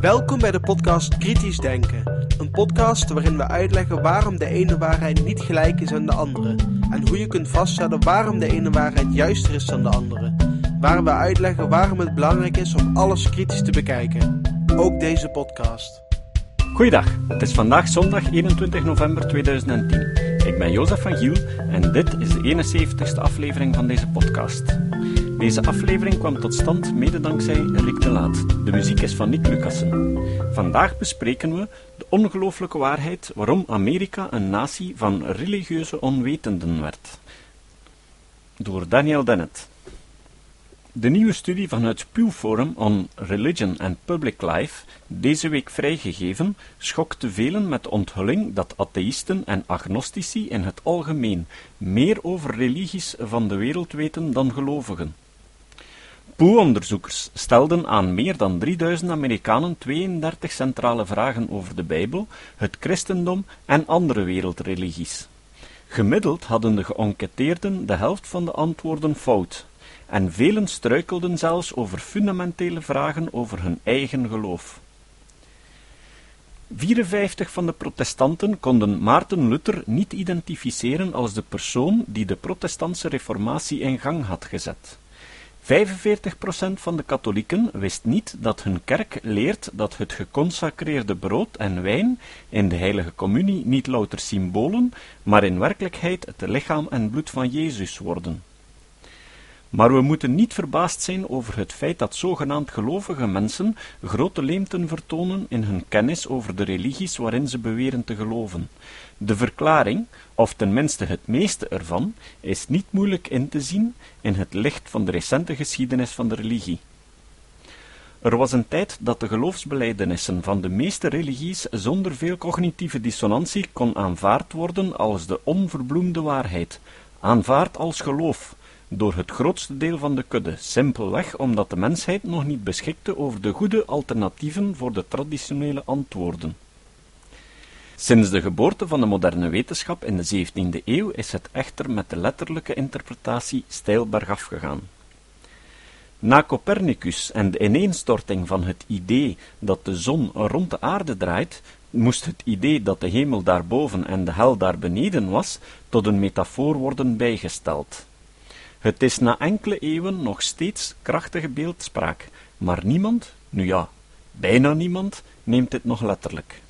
Welkom bij de podcast Kritisch Denken. Een podcast waarin we uitleggen waarom de ene waarheid niet gelijk is aan de andere. En hoe je kunt vaststellen waarom de ene waarheid juister is dan de andere. Waar we uitleggen waarom het belangrijk is om alles kritisch te bekijken. Ook deze podcast. Goeiedag, het is vandaag zondag 21 november 2010. Ik ben Jozef van Giel en dit is de 71ste aflevering van deze podcast. Deze aflevering kwam tot stand mede dankzij Rick de Laat. De muziek is van Nick Lucassen. Vandaag bespreken we de ongelooflijke waarheid waarom Amerika een natie van religieuze onwetenden werd. Door Daniel Dennett. De nieuwe studie van het Pew Forum on Religion and Public Life, deze week vrijgegeven, schokte velen met de onthulling dat atheïsten en agnostici in het algemeen meer over religies van de wereld weten dan gelovigen. Pew-onderzoekers stelden aan meer dan 3000 Amerikanen 32 centrale vragen over de Bijbel, het christendom en andere wereldreligies. Gemiddeld hadden de geënquêteerden de helft van de antwoorden fout, en velen struikelden zelfs over fundamentele vragen over hun eigen geloof. 54 van de protestanten konden Maarten Luther niet identificeren als de persoon die de protestantse reformatie in gang had gezet. 45% van de katholieken wist niet dat hun kerk leert dat het geconsacreerde brood en wijn in de heilige communie niet louter symbolen, maar in werkelijkheid het lichaam en bloed van Jezus worden. Maar we moeten niet verbaasd zijn over het feit dat zogenaamd gelovige mensen grote leemten vertonen in hun kennis over de religies waarin ze beweren te geloven. De verklaring, of tenminste het meeste ervan, is niet moeilijk in te zien in het licht van de recente geschiedenis van de religie. Er was een tijd dat de geloofsbelijdenissen van de meeste religies zonder veel cognitieve dissonantie kon aanvaard worden als de onverbloemde waarheid, aanvaard als geloof, door het grootste deel van de kudde, simpelweg omdat de mensheid nog niet beschikte over de goede alternatieven voor de traditionele antwoorden. Sinds de geboorte van de moderne wetenschap in de 17e eeuw is het echter met de letterlijke interpretatie steil bergaf gegaan. Na Copernicus en de ineenstorting van het idee dat de zon rond de aarde draait, moest het idee dat de hemel daarboven en de hel daar beneden was, tot een metafoor worden bijgesteld. Het is na enkele eeuwen nog steeds krachtige beeldspraak, maar niemand, nu ja, bijna niemand, neemt dit nog letterlijk.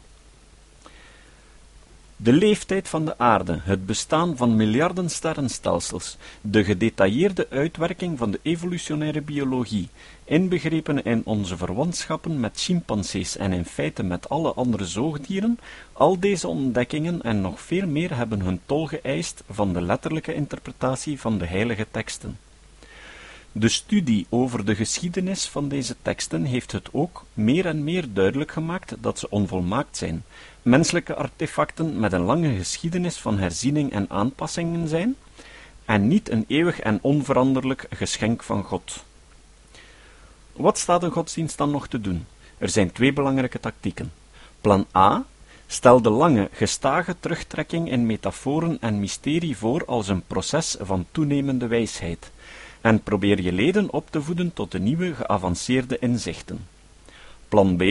De leeftijd van de aarde, het bestaan van miljarden sterrenstelsels, de gedetailleerde uitwerking van de evolutionaire biologie, inbegrepen in onze verwantschappen met chimpansees en in feite met alle andere zoogdieren, al deze ontdekkingen en nog veel meer hebben hun tol geëist van de letterlijke interpretatie van de heilige teksten. De studie over de geschiedenis van deze teksten heeft het ook meer en meer duidelijk gemaakt dat ze onvolmaakt zijn, menselijke artefacten met een lange geschiedenis van herziening en aanpassingen zijn, en niet een eeuwig en onveranderlijk geschenk van God. Wat staat een godsdienst dan nog te doen? Er zijn twee belangrijke tactieken. Plan A Stel de lange, gestage terugtrekking in metaforen en mysterie voor als een proces van toenemende wijsheid, en probeer je leden op te voeden tot de nieuwe geavanceerde inzichten. Plan B.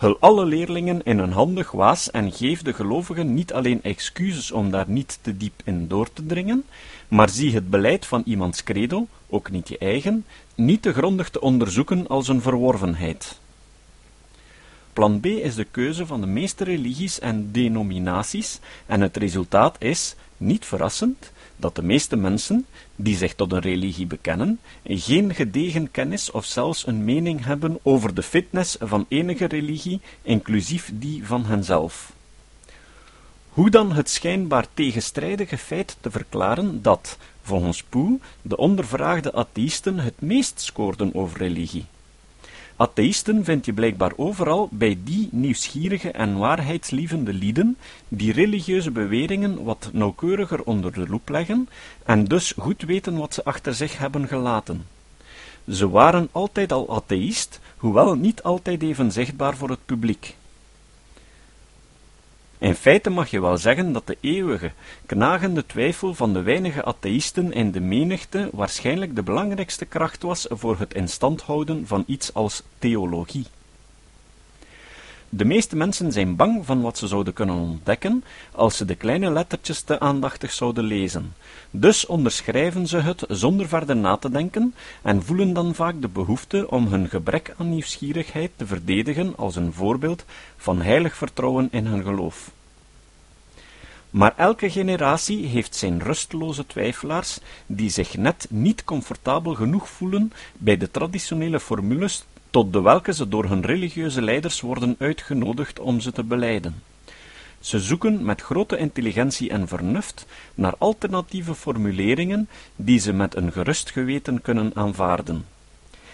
Hul alle leerlingen in een handig waas en geef de gelovigen niet alleen excuses om daar niet te diep in door te dringen, maar zie het beleid van iemands credo, ook niet je eigen, niet te grondig te onderzoeken als een verworvenheid. Plan B is de keuze van de meeste religies en denominaties en het resultaat is, niet verrassend, dat de meeste mensen, die zich tot een religie bekennen, geen gedegen kennis of zelfs een mening hebben over de fitness van enige religie, inclusief die van henzelf. Hoe dan het schijnbaar tegenstrijdige feit te verklaren dat, volgens Poe, de ondervraagde atheïsten het meest scoorden over religie? Atheïsten vind je blijkbaar overal bij die nieuwsgierige en waarheidslievende lieden, die religieuze beweringen wat nauwkeuriger onder de loep leggen, en dus goed weten wat ze achter zich hebben gelaten. Ze waren altijd al atheïst, hoewel niet altijd even zichtbaar voor het publiek. In feite mag je wel zeggen dat de eeuwige, knagende twijfel van de weinige atheïsten in de menigte waarschijnlijk de belangrijkste kracht was voor het in stand houden van iets als theologie. De meeste mensen zijn bang van wat ze zouden kunnen ontdekken als ze de kleine lettertjes te aandachtig zouden lezen. Dus onderschrijven ze het zonder verder na te denken en voelen dan vaak de behoefte om hun gebrek aan nieuwsgierigheid te verdedigen als een voorbeeld van heilig vertrouwen in hun geloof. Maar elke generatie heeft zijn rusteloze twijfelaars die zich net niet comfortabel genoeg voelen bij de traditionele formules tot de welke ze door hun religieuze leiders worden uitgenodigd om ze te beleiden. Ze zoeken met grote intelligentie en vernuft naar alternatieve formuleringen die ze met een gerust geweten kunnen aanvaarden.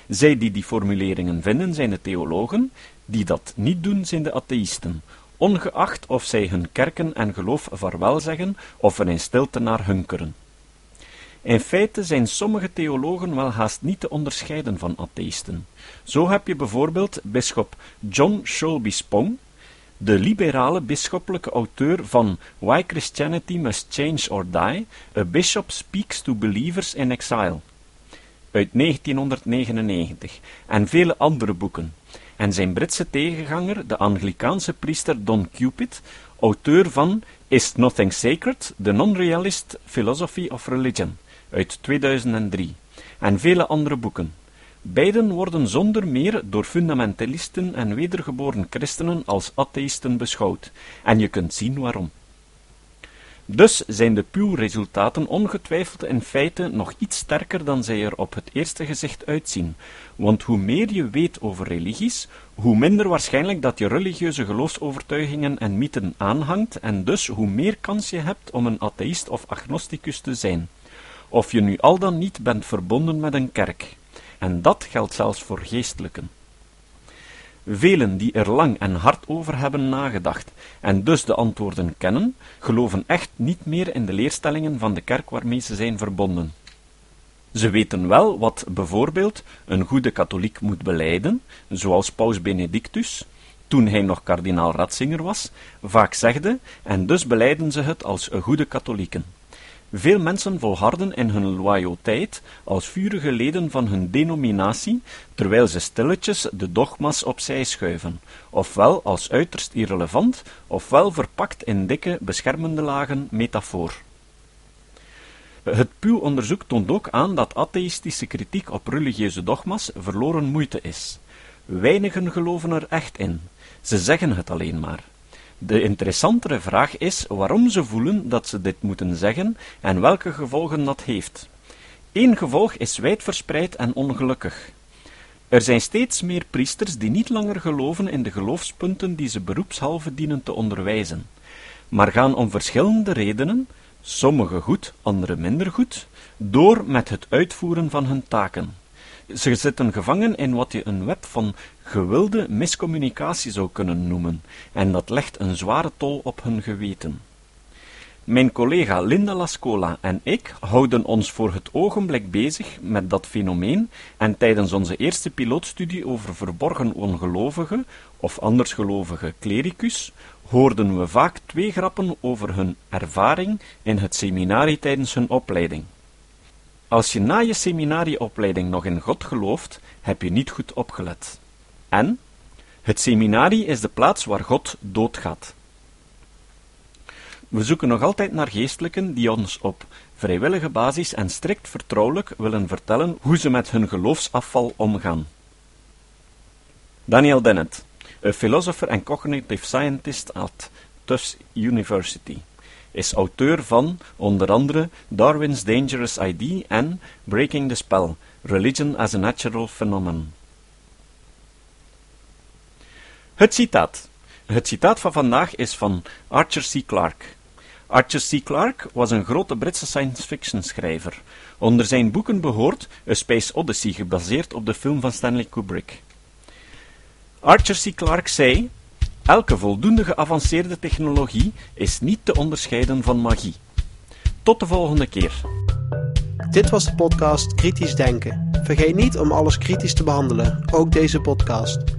Zij die die formuleringen vinden zijn de theologen, die dat niet doen zijn de atheïsten, ongeacht of zij hun kerken en geloof vaarwel zeggen of er in stilte naar hunkeren. In feite zijn sommige theologen wel haast niet te onderscheiden van atheïsten. Zo heb je bijvoorbeeld bisschop John Shelby Spong, de liberale bisschoppelijke auteur van Why Christianity Must Change or Die, A Bishop Speaks to Believers in Exile, uit 1999, en vele andere boeken, en zijn Britse tegenganger, de Anglikaanse priester Don Cupid, auteur van Is Nothing Sacred? The Non-Realist Philosophy of Religion, uit 2003, en vele andere boeken. Beiden worden zonder meer door fundamentalisten en wedergeboren christenen als atheïsten beschouwd, en je kunt zien waarom. Dus zijn de Pew-resultaten ongetwijfeld in feite nog iets sterker dan zij er op het eerste gezicht uitzien, want hoe meer je weet over religies, hoe minder waarschijnlijk dat je religieuze geloofsovertuigingen en mythen aanhangt, en dus hoe meer kans je hebt om een atheïst of agnosticus te zijn, of je nu al dan niet bent verbonden met een kerk. En dat geldt zelfs voor geestelijken. Velen die er lang en hard over hebben nagedacht en dus de antwoorden kennen, geloven echt niet meer in de leerstellingen van de kerk waarmee ze zijn verbonden. Ze weten wel wat bijvoorbeeld een goede katholiek moet beleiden, zoals Paus Benedictus, toen hij nog kardinaal Ratzinger was, vaak zegde, en dus beleiden ze het als goede katholieken. Veel mensen volharden in hun loyaliteit als vurige leden van hun denominatie, terwijl ze stilletjes de dogma's opzij schuiven, ofwel als uiterst irrelevant, ofwel verpakt in dikke, beschermende lagen metafoor. Het Pew-onderzoek toont ook aan dat atheïstische kritiek op religieuze dogma's verloren moeite is. Weinigen geloven er echt in, ze zeggen het alleen maar. De interessantere vraag is waarom ze voelen dat ze dit moeten zeggen en welke gevolgen dat heeft. Eén gevolg is wijdverspreid en ongelukkig. Er zijn steeds meer priesters die niet langer geloven in de geloofspunten die ze beroepshalve dienen te onderwijzen, maar gaan om verschillende redenen, sommige goed, andere minder goed, door met het uitvoeren van hun taken. Ze zitten gevangen in wat je een web van gewilde miscommunicatie zou kunnen noemen, en dat legt een zware tol op hun geweten. Mijn collega Linda Lascola en ik houden ons voor het ogenblik bezig met dat fenomeen en tijdens onze eerste pilootstudie over verborgen ongelovigen of andersgelovige clericus hoorden we vaak twee grappen over hun ervaring in het seminarie tijdens hun opleiding. Als je na je seminarieopleiding nog in God gelooft, heb je niet goed opgelet. En het seminarie is de plaats waar God doodgaat. We zoeken nog altijd naar geestelijken die ons op vrijwillige basis en strikt vertrouwelijk willen vertellen hoe ze met hun geloofsafval omgaan. Daniel Dennett, a philosopher and cognitive scientist at Tufts University is auteur van onder andere Darwin's Dangerous ID en Breaking the Spell: Religion as a Natural Phenomenon. Het citaat. Het citaat van vandaag is van Arthur C. Clarke. Arthur C. Clarke was een grote Britse science fiction schrijver. Onder zijn boeken behoort A Space Odyssey, gebaseerd op de film van Stanley Kubrick. Arthur C. Clarke zei: Elke voldoende geavanceerde technologie is niet te onderscheiden van magie. Tot de volgende keer. Dit was de podcast Kritisch Denken. Vergeet niet om alles kritisch te behandelen, ook deze podcast.